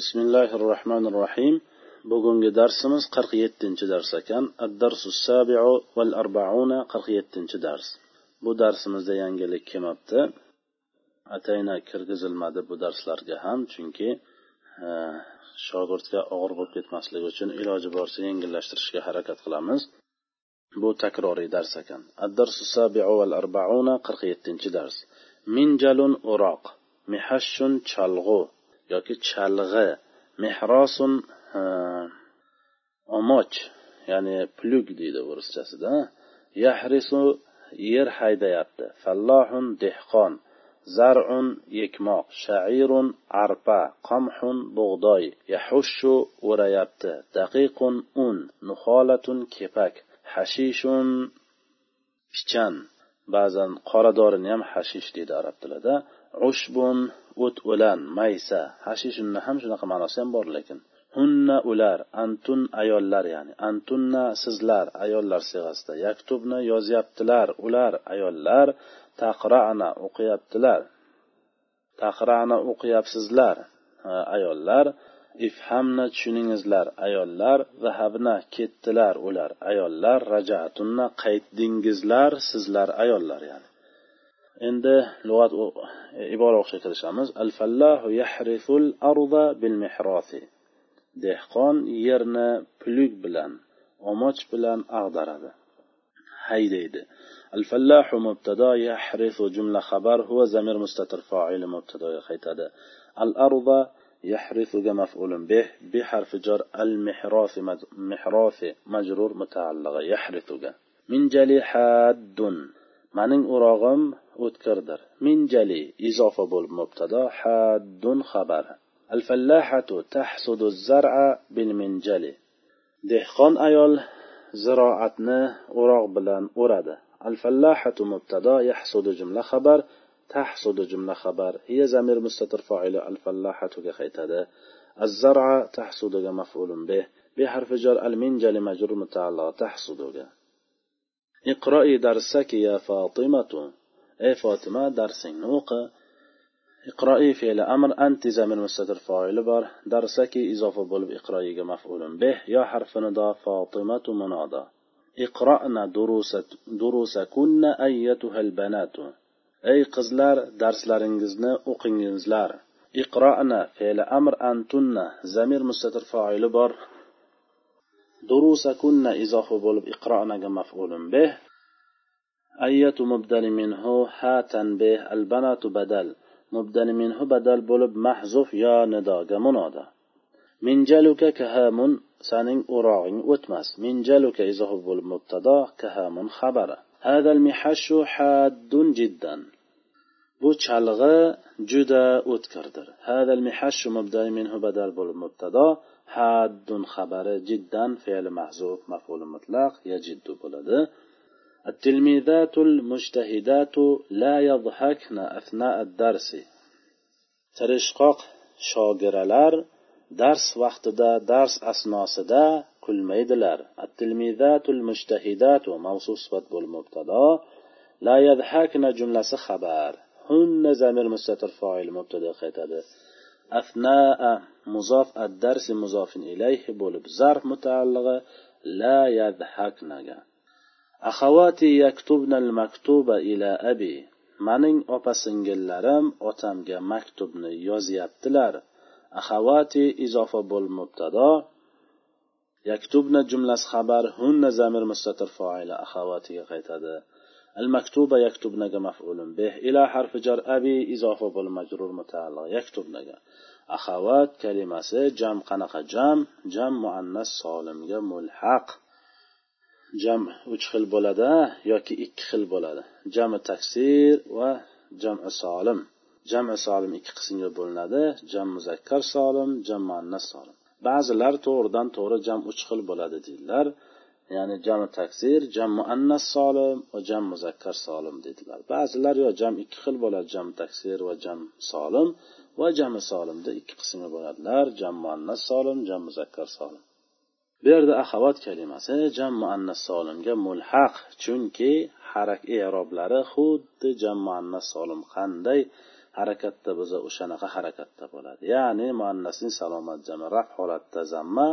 bismillahi rohmanir rohim bugungi darsimiz qirq yettinchi dars ekan. Val arbauna qirq yettinchi dars. Bu darsimizda yangilik kelmabdi. Atayna kirgizilmadi bu darslarga ham chunki e, shogirdga og'ir bo'lib ketmasligi uchun iloji boricha yengillashtirishga harakat qilamiz. Bu takroriy dars ekan. Arbauna qirq yettinchi dars. Minjalun uroq mihashshun chalg'u. Yoki chalg'i mehrosun omoch ya'ni plyug deydi o'rischasida yahrisu yer haydayapti. Fallohun dehqon zarun ekmoq shairun arpa qamhun bug'doy. Yahushu o'rayapti. Daqiqun un nuholatun kepak. Hashishun pichan. Ba'zan qora dorini ham hashish deydi arab tilida. Ushbun o't o'lan maysa hashishunni ham shunaqa ma'nosi ham bor lekin hunna ular antun ayollar ya'ni antunna sizlar ayollar siyg'asida yaktubni yozyaptilar ular ayollar taqrana o'qiyaptilar taqrana o'qiyapsizlar ayollar ifhamni tushuningizlar ayollar zahabna ketdilar ular ayollar rajatunna qaytdingizlar sizlar ayollar ya'ni endi lug'at ibora o'qishga kirishamiz al fallahu yahriful arda bil mihrosi dehqon yerni plug bilan omoch bilan ag'daradi haydaydi الفلاح مبتدا يحرث جملة خبر هو زمير مستتر فاعل مبتدا يخيتد الأرض يحرث مفعول به بحرف جر المحراث محراث مجرور متعلق يحرث من جلي حاد mening o'rog'im o'tkirdir minjali izofa bo'lib mubtado haddun xabar الفلاحة تحصد الزرع بالمنجل dehqon ayol ziroatni o'roq bilan o'radi الفلاحة مبتدا يحصد جملة خبر تحصد جملة خبر هي زمير مستتر فاعل الفلاحة كخيتده الزرع تحصد مفعول به بحرف جر المنجل مجرور متعلق تحصد اقرأي درسك يا فاطمة ey fotima darsingni o'qi? Iqroi fe'li amr anti zamir mustatir foili bor. Darsaki izofa bo'lib iqroiga maf'ulun bih yo harfi nido fotimatu munodo. Iqrona durusakunna ayyatuha albanatu ey qizlar darslaringizni o'qingizlar. Iqrona fe'li amr antunna zamir mustatir foili bor. Durusakunna izofi bo'lib iqronaga maf'ulun bih أية مبدل منه هاتن به البنات بدل مبدل منه بدل بولب محذوف يا نداga munoda minjaluka kahamun saning o'rog'ing o'tmas minjaluka izoh bo'lib mubtado kahamun xabari هذا المحش حاد جدا bu chalg'i juda o'tkirdir هذا المحش مبدل منه بدل bo'lib mubtado حاد xabari jiddan fe'li mahzuf maf'ul mutlaq yajiddu bo'ladi التلميذات المجتهدات لا يضحكن أثناء الدرس. ترشقق شاقرالار درس وقت دا درس أسناس دا كل ميدلار. التلميذات المجتهدات موصوص بالمبتدا لا يضحكن جملة خبر. هن زمير مستتر فاعل مبتدا خيتاده أثناء مضاف الدرس مضاف إليه بولب زرف متعلقة لا يضحكن جان axavati yaktubnal maktuba ila abi. Maning opa singillarim otamga maktubni yozyaptilar. Axavati izofa bo'l mubtado. Yaktubna jumlasi xabar hunna zamir mustatir foili axavatiga qaytadi. Al maktuba yaktubnaga maf'ulun bih. Ila harfi jar abi izofa bo'l majrur mutaalliq yaktubnaga. Axavat kalimasi jam qanaqa jam? Jam muannas solimga mulhaq. Jam uch xil bo'ladi yoki ikki xil bo'ladi. Jami taksir va jami solim. Jami solim ikki qismga bo'linadi. Jam muzakkar solim jam muannas solim. Ba'zilar to'g'ridan to'g'ri jam uch xil bo'ladi deydilar. Ya'ni jami taksir jam muannas solim va jam muzakkar solim dedilar ba'zilar yo jam ikki xil bo'ladi jam taksir va jam solim va jami solimda ikki qismga bo'ladilar jam muannas solim jam muzakkar solim. Bu yerda ahavat kalimasi jam muannas solimga mulhaq chunki harak eroblari xuddi jam muannas solim qanday harakatda bo'lsa o'shanaqa harakatda bo'ladi. Ya'ni muannasning salomat jami raf holatda zamma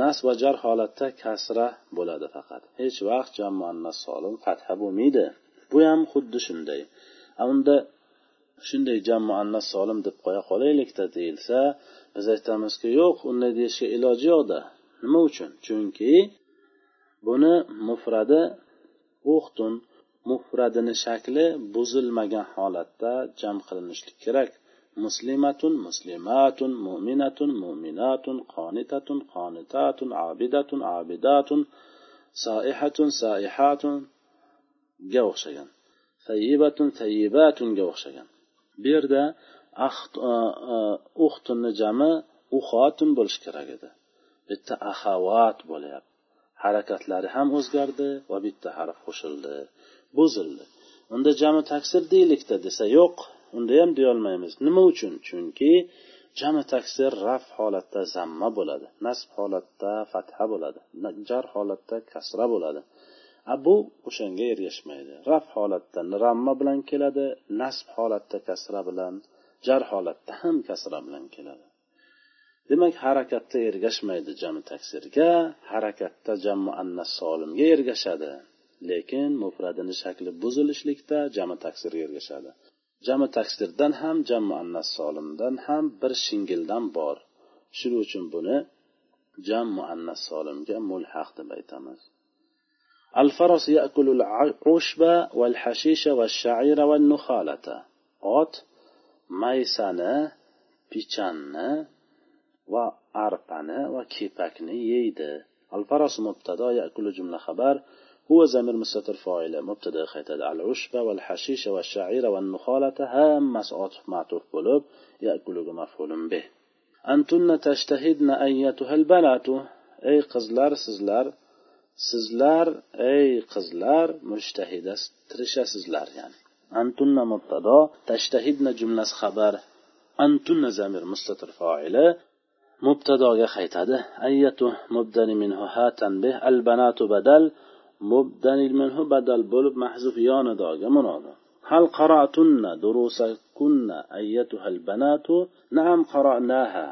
nas va jar holatda kasra bo'ladi faqat. Hech vaqt jam muannas solim fatha bo'lmaydi. Bu ham xuddi shunday. Unda shunday jam muannas solim deb qo'ya qolaylikda deyilsa biz aytamizki yo'q unday deyishga iloji yo'qda. Nima uchun? Chunki buni mufradi uxtun mufradini shakli buzilmagan holatda jam qilinishlik kerak. Muslimatun muslimatun mu'minatun mu'minatun qonitatun qonitatun abidatun abidatun saihatun saihatun ga o'xshagan. Tayyibatun tayyibatunga o'xshagan. Bu yerda e, e, uxtunni jami uxotun bo'lishi kerak edi. Bitta ahavat bo'lyapti. Harakatlari ham o'zgardi va bitta harf qo'shildi. Buzildi. Unda jami taksir deylikda desa yo'q unda ham deyolmaymiz. Nima uchun? Chunki jami taksir raf holatda zamma bo'ladi nasb holatda fatha bo'ladi jar holatda kasra bo'ladi. A bu o'shanga ergashmaydi. Raf holatda ramma bilan keladi nasb holatda kasra bilan jar holatda ham kasra bilan keladi. demak harakatda ergashmaydi jami taksirga harakatda jam muannas solimga ergashadi lekin mufradini shakli buzilishlikda jami taksirga ergashadi jami taksirdan ham jam muannas solimdan ham bir shingildan bor shuning uchun buni jam muannas solimga mulhaq deb aytamiz الفرس يأكل العشب والحشيش والشعير والنخالة ot maysani pichanni va arpani va kepakni yeydi الفرس مبتدا يأكل جملة خبر هو زمير مستتر فاعل مبتدا خيتد العشب والحشيش والشعير والنخالة هم عطف معطوف بلوب يأكل مفعول به أنتن تجتهدن أيتها البنات أي قزلار سزلار sizlar ey qizlar mushtahida tirishasizlar ya'ni antunna mubtado tashtahidna jumlasi xabar antunna zamir mustatir foili mubtadoga qaytadi ayyatu mubdani minhu hatan bih al banatu badal mubdani minhu badal bo'lib mahzuf yonidoga munodo هل قرأتن دروسكن أيتها البنات نعم قرأناها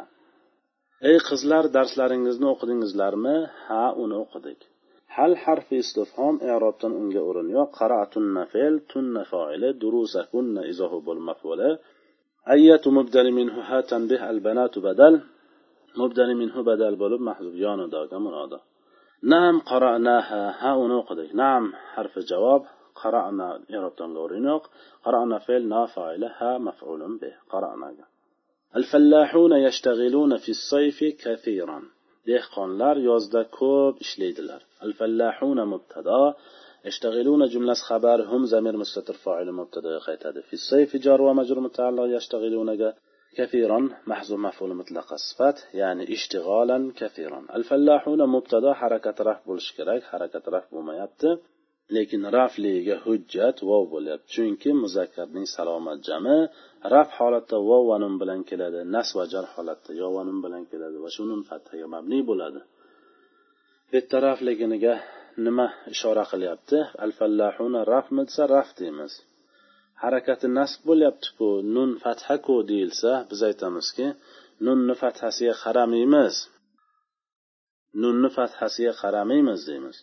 ey qizlar darslaringizni o'qidingizlarmi ha uni o'qidik hal harfi istifhom i'robdan unga o'rin yo'q qara'tunna fe'l tunna foili durusakunna izohu bo'l maf'uli ayyatu mubdali minhu ha tanbih al banatu badal مبدل منه بدل بلوب محذوف. يانو نداك منادا نعم قرأناها ها ونوقدك نعم حرف الجواب قرأنا إربطان غورينوق قرأنا فعل نافعل ها مفعول به. قرأنا الفلاحون يشتغلون في الصيف كثيرا. dehqonlar لار ko'p ishlaydilar لار الفلاحون مبتدا. يشتغلون جملة خبر. هم زمير مستتر فاعل مبتدا قيتاد في الصيف جار ومجر متعلق يشتغلون كثيرا محذوف مفعول مطلق صفات يعني اشتغالا كثيرا الفلاحون مبتدا حركة رفع بولش kerak حركة رفع bo'lmayapti lekin rafliga hujjat vov bo'lyapti chunki muzakkarning salomat jami raf holatda vov va nun bilan keladi nas va jar holatda yo va nun bilan keladi va shu nun fathaga mabni bo'ladi bu yerda rafligiga nima ishora qilyapti al fallahuna rafmi desa raf deymiz harakati nasb bo'lyaptiku nun fathaku deyilsa biz aytamizki nunni fathasiga qaramaymiz. Nunni fathasiga qaramaymiz deymiz.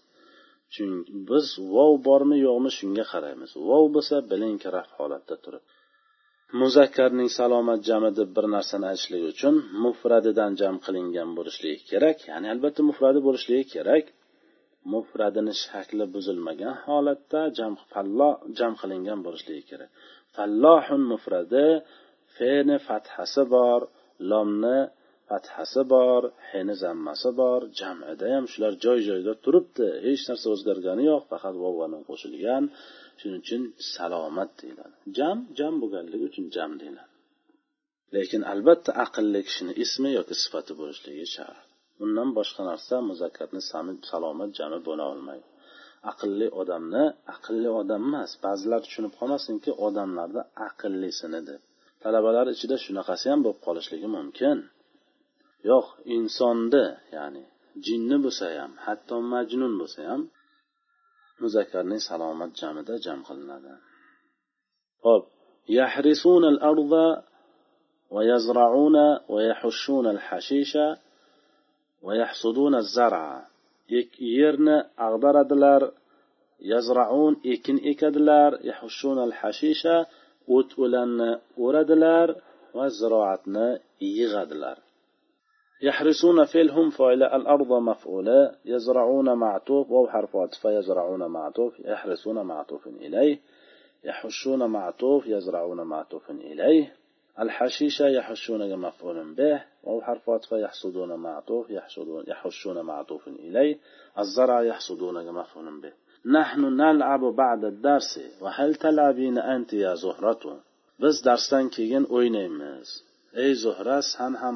Chunki biz vov bormi yo'qmi shunga qaraymiz. Vov bo'lsa bilingki raf holatda turib. Muzakkarning salomat jami deb bir narsani aytishlik uchun mufradidan jam qilingan bo'lishligi kerak ya'ni albatta mufradi bo'lishligi kerak. Mufradini shakli buzilmagan holatda jam fallo jam qilingan bo'lishligi kerak. Fallohun mufradi feni fathasi bor lomni fathasi bor heni zammasi bor jamida ham shular joy joyida turibdi. Hech narsa o'zgargani yo'q faqat vovvani qo'shilgan. Shuning uchun salomat deyiladi. Jam jam bo'lganligi uchun jam deyiladi. Lekin albatta aqlli kishini ismi yoki sifati bo'lishligi shart. undan boshqa narsa muzakkarni salomat jami bo'la olmaydi aqlli odamni aqlli odam emas ba'zilar tushunib qolmasinki odamlarni aqllisini deb talabalar ichida shunaqasi ham bo'lib qolishligi mumkin yo'q insonni ya'ni jinni bo'lsa ham hatto majnun bo'lsa ham muzakkarning salomat jamida jam qilinadi ho'p يحرسون الأرض ويزرعون ويحشون الحشيش ويحصدون الزرع. ag'daradilar yazraun ekin ekadilar yahushunal hashisha o't o'lanni o'radilar va ziroatni yig'adilar يحرسون فعلهم فعل الأرض مفعولة يزرعون معطوف وهو حرف عطف يزرعون معطوف يحرسون معطوف إليه. يحشون معطوف يزرعون معطوف إليه. الحشيشة يحشون مفعول به وهو حرف عطف يحصدون معطوف يحشدون يحشون معطوف إليه الزرع يحصدون مفعول به. نحن نلعب بعد الدرس وهل تلعبين أنت يا زهرة؟ biz darsdan keyin o'ynaymiz ey zuhra san ham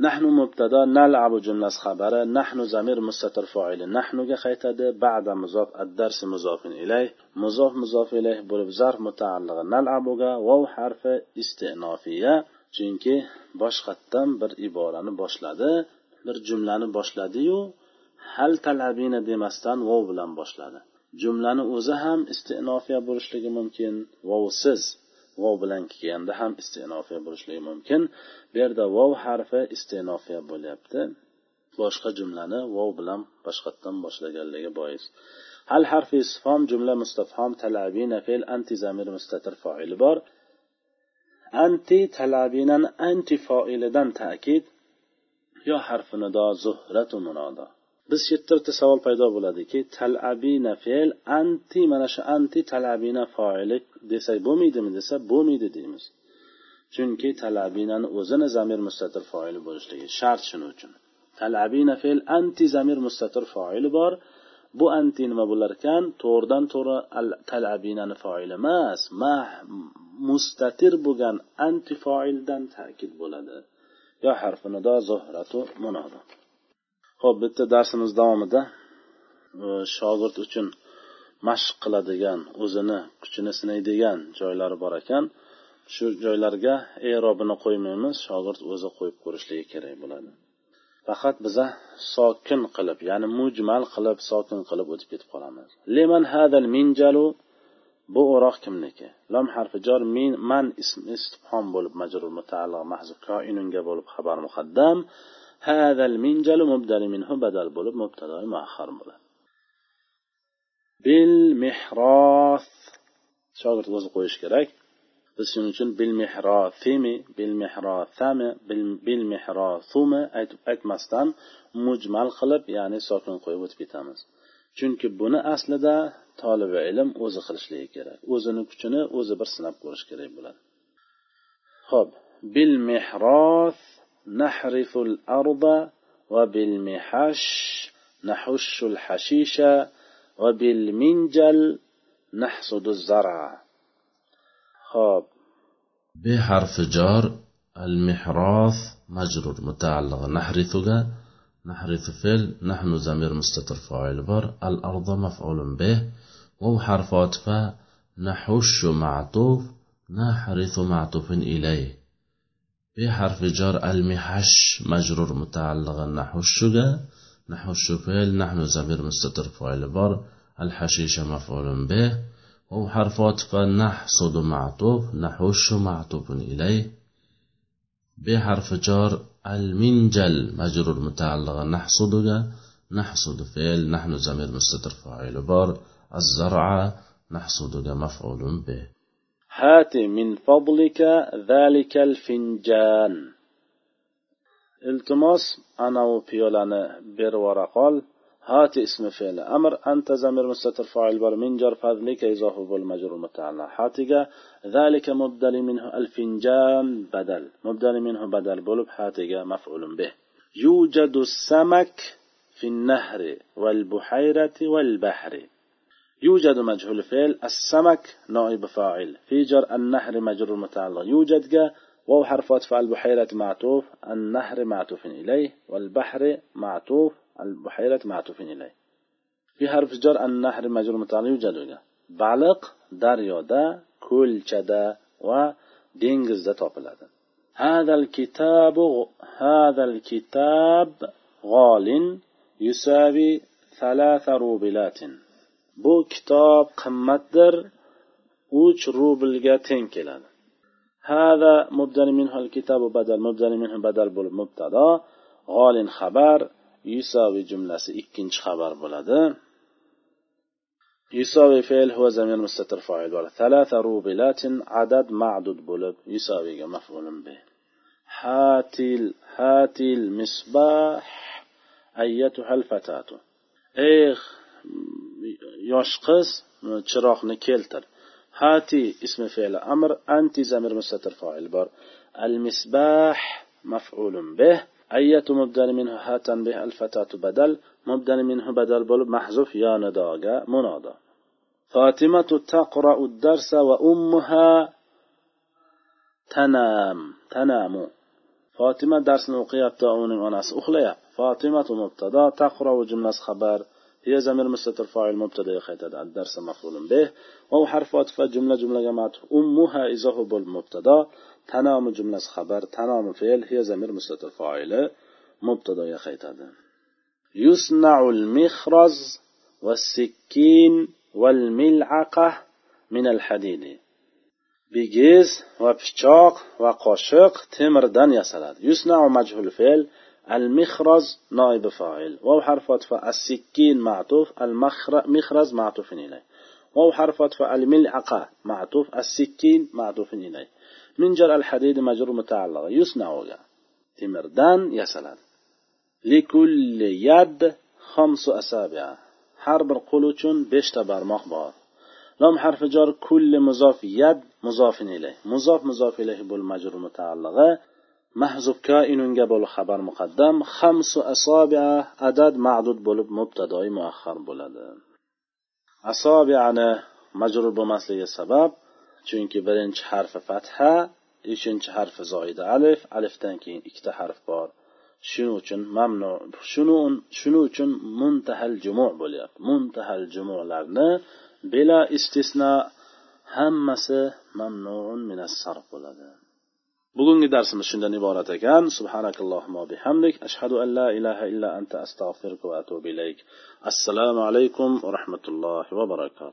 نحن مبتدا نلعب جملة خبر نحن زمير مستتر فاعل نحن qaytadi بعد مضاف الدرس مضاف إليه مضاف مضاف إليه bo'lib zarf mutaallig'i nalabuga vov harfi istinofiya chunki boshqatdan bir iborani boshladi bir jumlani boshladiyu hal talabina demasdan vov bilan boshladi jumlani o'zi ham istinofiya bo'lishligi mumkin vovsiz vov bilan kelganda ham istenofiya bo'lishligi mumkin. Bu yerda vov harfi istenofiya bo'lyapti. Boshqa jumlani vov bilan boshqatdan boshlaganligi bois. Hal harfi isfom jumla mustafhom talabina fe'l anti zamir mustatir foili bor. Anti talabinan anti foilidan ta'kid yo harfi nido zuhratu munodo. Biz yerda bitta savol paydo bo'ladiki. Talabina fe'l anti mana shu anti talabina foili desak bo'lmaydimi desa bo'lmaydi deymiz. Chunki talabinani o'zini zamir mustatir foili bo'lishligi shart shuning uchun. Talabina fe'l anti zamir mustatir foili bor. Bu anti nima bo'lar ekan? To'g'ridan to'g'ri talabinani foili emas. Ma mustatir bo'lgan anti foildan ta'kid bo'ladi. Yo harfi nido zuhratu munodo ho'p bitta darsimiz davomida e, shogird uchun mashq qiladigan o'zini kuchini sinaydigan joylari bor ekan. Shu joylarga erobini qo'ymaymiz shogird o'zi qo'yib ko'rishligi kerak bo'ladi. Faqat biza sokin qilib ya'ni mujmal qilib sokin qilib o'tib ketib qolamiz. Leman hadal minjalu bu o'roq kimniki lam harfi jor min man ism istifhom bo'lib majrur mutaalliq mahzuf koinunga bo'lib xabar muqaddam hadal minjalu mubdali minhu badal bo'lib mubtadoi muaxar bo'ladi bil mehros shogird o'zi qo'yish kerak biz shuning uchun bil mehrosimi bil mehrosami bil mehrosumi aytib aytmasdan mujmal qilib ya'ni sokin qo'yib o'tib ketamiz chunki buni aslida tolibi ilm o'zi qilishligi kerak. O'zini kuchini o'zi bir sinab ko'rish kerak bo'ladi. Ho'p bil mehros nahriful arda va bil mihash nahushul hashisha va bil minjal nahsuduz zara. Ho'p b harfi jor al mihros majrur mutaalliq nahrifuga نحرث فعل نحن زمير مستتر فاعل بر الأرض مفعول به وهو حرف عطف نحش معطوف نحرث معطوف إليه. بحرف جار المحش مجرور متعلق نحشها نحش فعل نحن زمير مستتر فاعل بار الحشيش مفعول به. وهو حرف عطف نحصد معطوف نحش معطوف إليه. بحرف جار المنجل. مجرور متعلق نحصد نحصد فعل. نحن زمير مستتر فاعل بار. الزرع. نحصد مفعول به. هات من فضلك ذلك الفنجان. iltimos anavi piyolani bervora qol هات اسم فعل أمر أنت زمير مستتر فاعل بر من جر فضلك إضافة بالمجرور متعلق. حاتجا ذلك مبدل منه الفنجان بدل. مبدل منه بدل بلب حاتجا مفعول به. يوجد السمك في النهر والبحيرة والبحر. يوجد مجهول فعل السمك نائب فاعل. في جر النهر مجرور متعلق. يوجد جا واو حرف عطف البحيرة معطوف النهر معطوف إليه والبحر معطوف البحيرة معطوف إليه. في حرف جر النهر مجرور متعلق يوجد baliq daryoda ko'lchada va dengizda topiladi هذا الكتاب هذا الكتاب غال يساوي ثلاث روبلات. bu kitob qimmatdir uch rublga teng keladi هذا مبدل منه الكتاب بدل مبدل منه بدل bo'lib mubtado g'olin isoviy jumlasi ikkinchi xabar bo'ladi. Isoviy fe'l huwa zamir mustatir fa'il va thalatha rubilatin adad ma'dud bo'lib isoviyga maf'ulun bi. Hatil hatil misbah ayyatuha alfatatu ey yosh qiz chiroqni keltir. Hati ismi fe'li amr anti zamir mustatir fa'il bor. Al misbah maf'ulun bih. Mubdal minhu hatan bih al fatatu badal مبدل منه بدل بول محذوف يا نداغا منادا فاطمة تقرأ الدرس وأمها تنام تنام. فاطمة درس نوقيات uning onasi uxlayapti فاطمة مبتدا تقرأ جملة خبر. هي زمير مستتر فاعل مبتدا يخيتد الدرس مفعول به. وهو حرف عطف جملة جملة معطوف أمها إضافة بالمبتدا تنام جملة خبر تنام فعل هي زمير مستتر فاعلة مبتدا يخيط يصنع المخرز والسكين والملعقة من الحديد. بجيز وبشاق وقاشق تمر دان يسلد يصنع مجهول فعل المخرز نائب فاعل. واو حرف فا السكين معطوف المخرز معطوف إليه. واو حرف فا الملعقة معطوف السكين معطوف إليه. من جر الحديد مجرور متعلق يصنع temirdan yasaladi likulli yad xomsu asabiya har bir qo'l uchun beshta barmoq bor لام حرف جار كل مضاف يد مضاف إليه مضاف مضاف إليه بالمجر متعلقة محذوف كائن بول خبر مقدم خمس أصابع عدد معدود bo'lib mubtadoy muaxxar bo'ladi asobiyani majrur bo'lmasligi sabab chunki birinchi harfi fatha uchinchi harfi zoida alif alifdan keyin ikkita harf bor. Shuning uchun mamnu shuning uchun muntahal jumu bo'lyapti. Muntahal jumularni bila istisno hammasi mamnun minas sarf bo'ladi. Bugungi darsimiz shundan iborat ekan. Subhanakallohumma bihamdik. Ashhadu an la ilaha illa anta astag'firuka va atubu ilayk. Assalomu alaykum va rahmatullohi va barakatuh.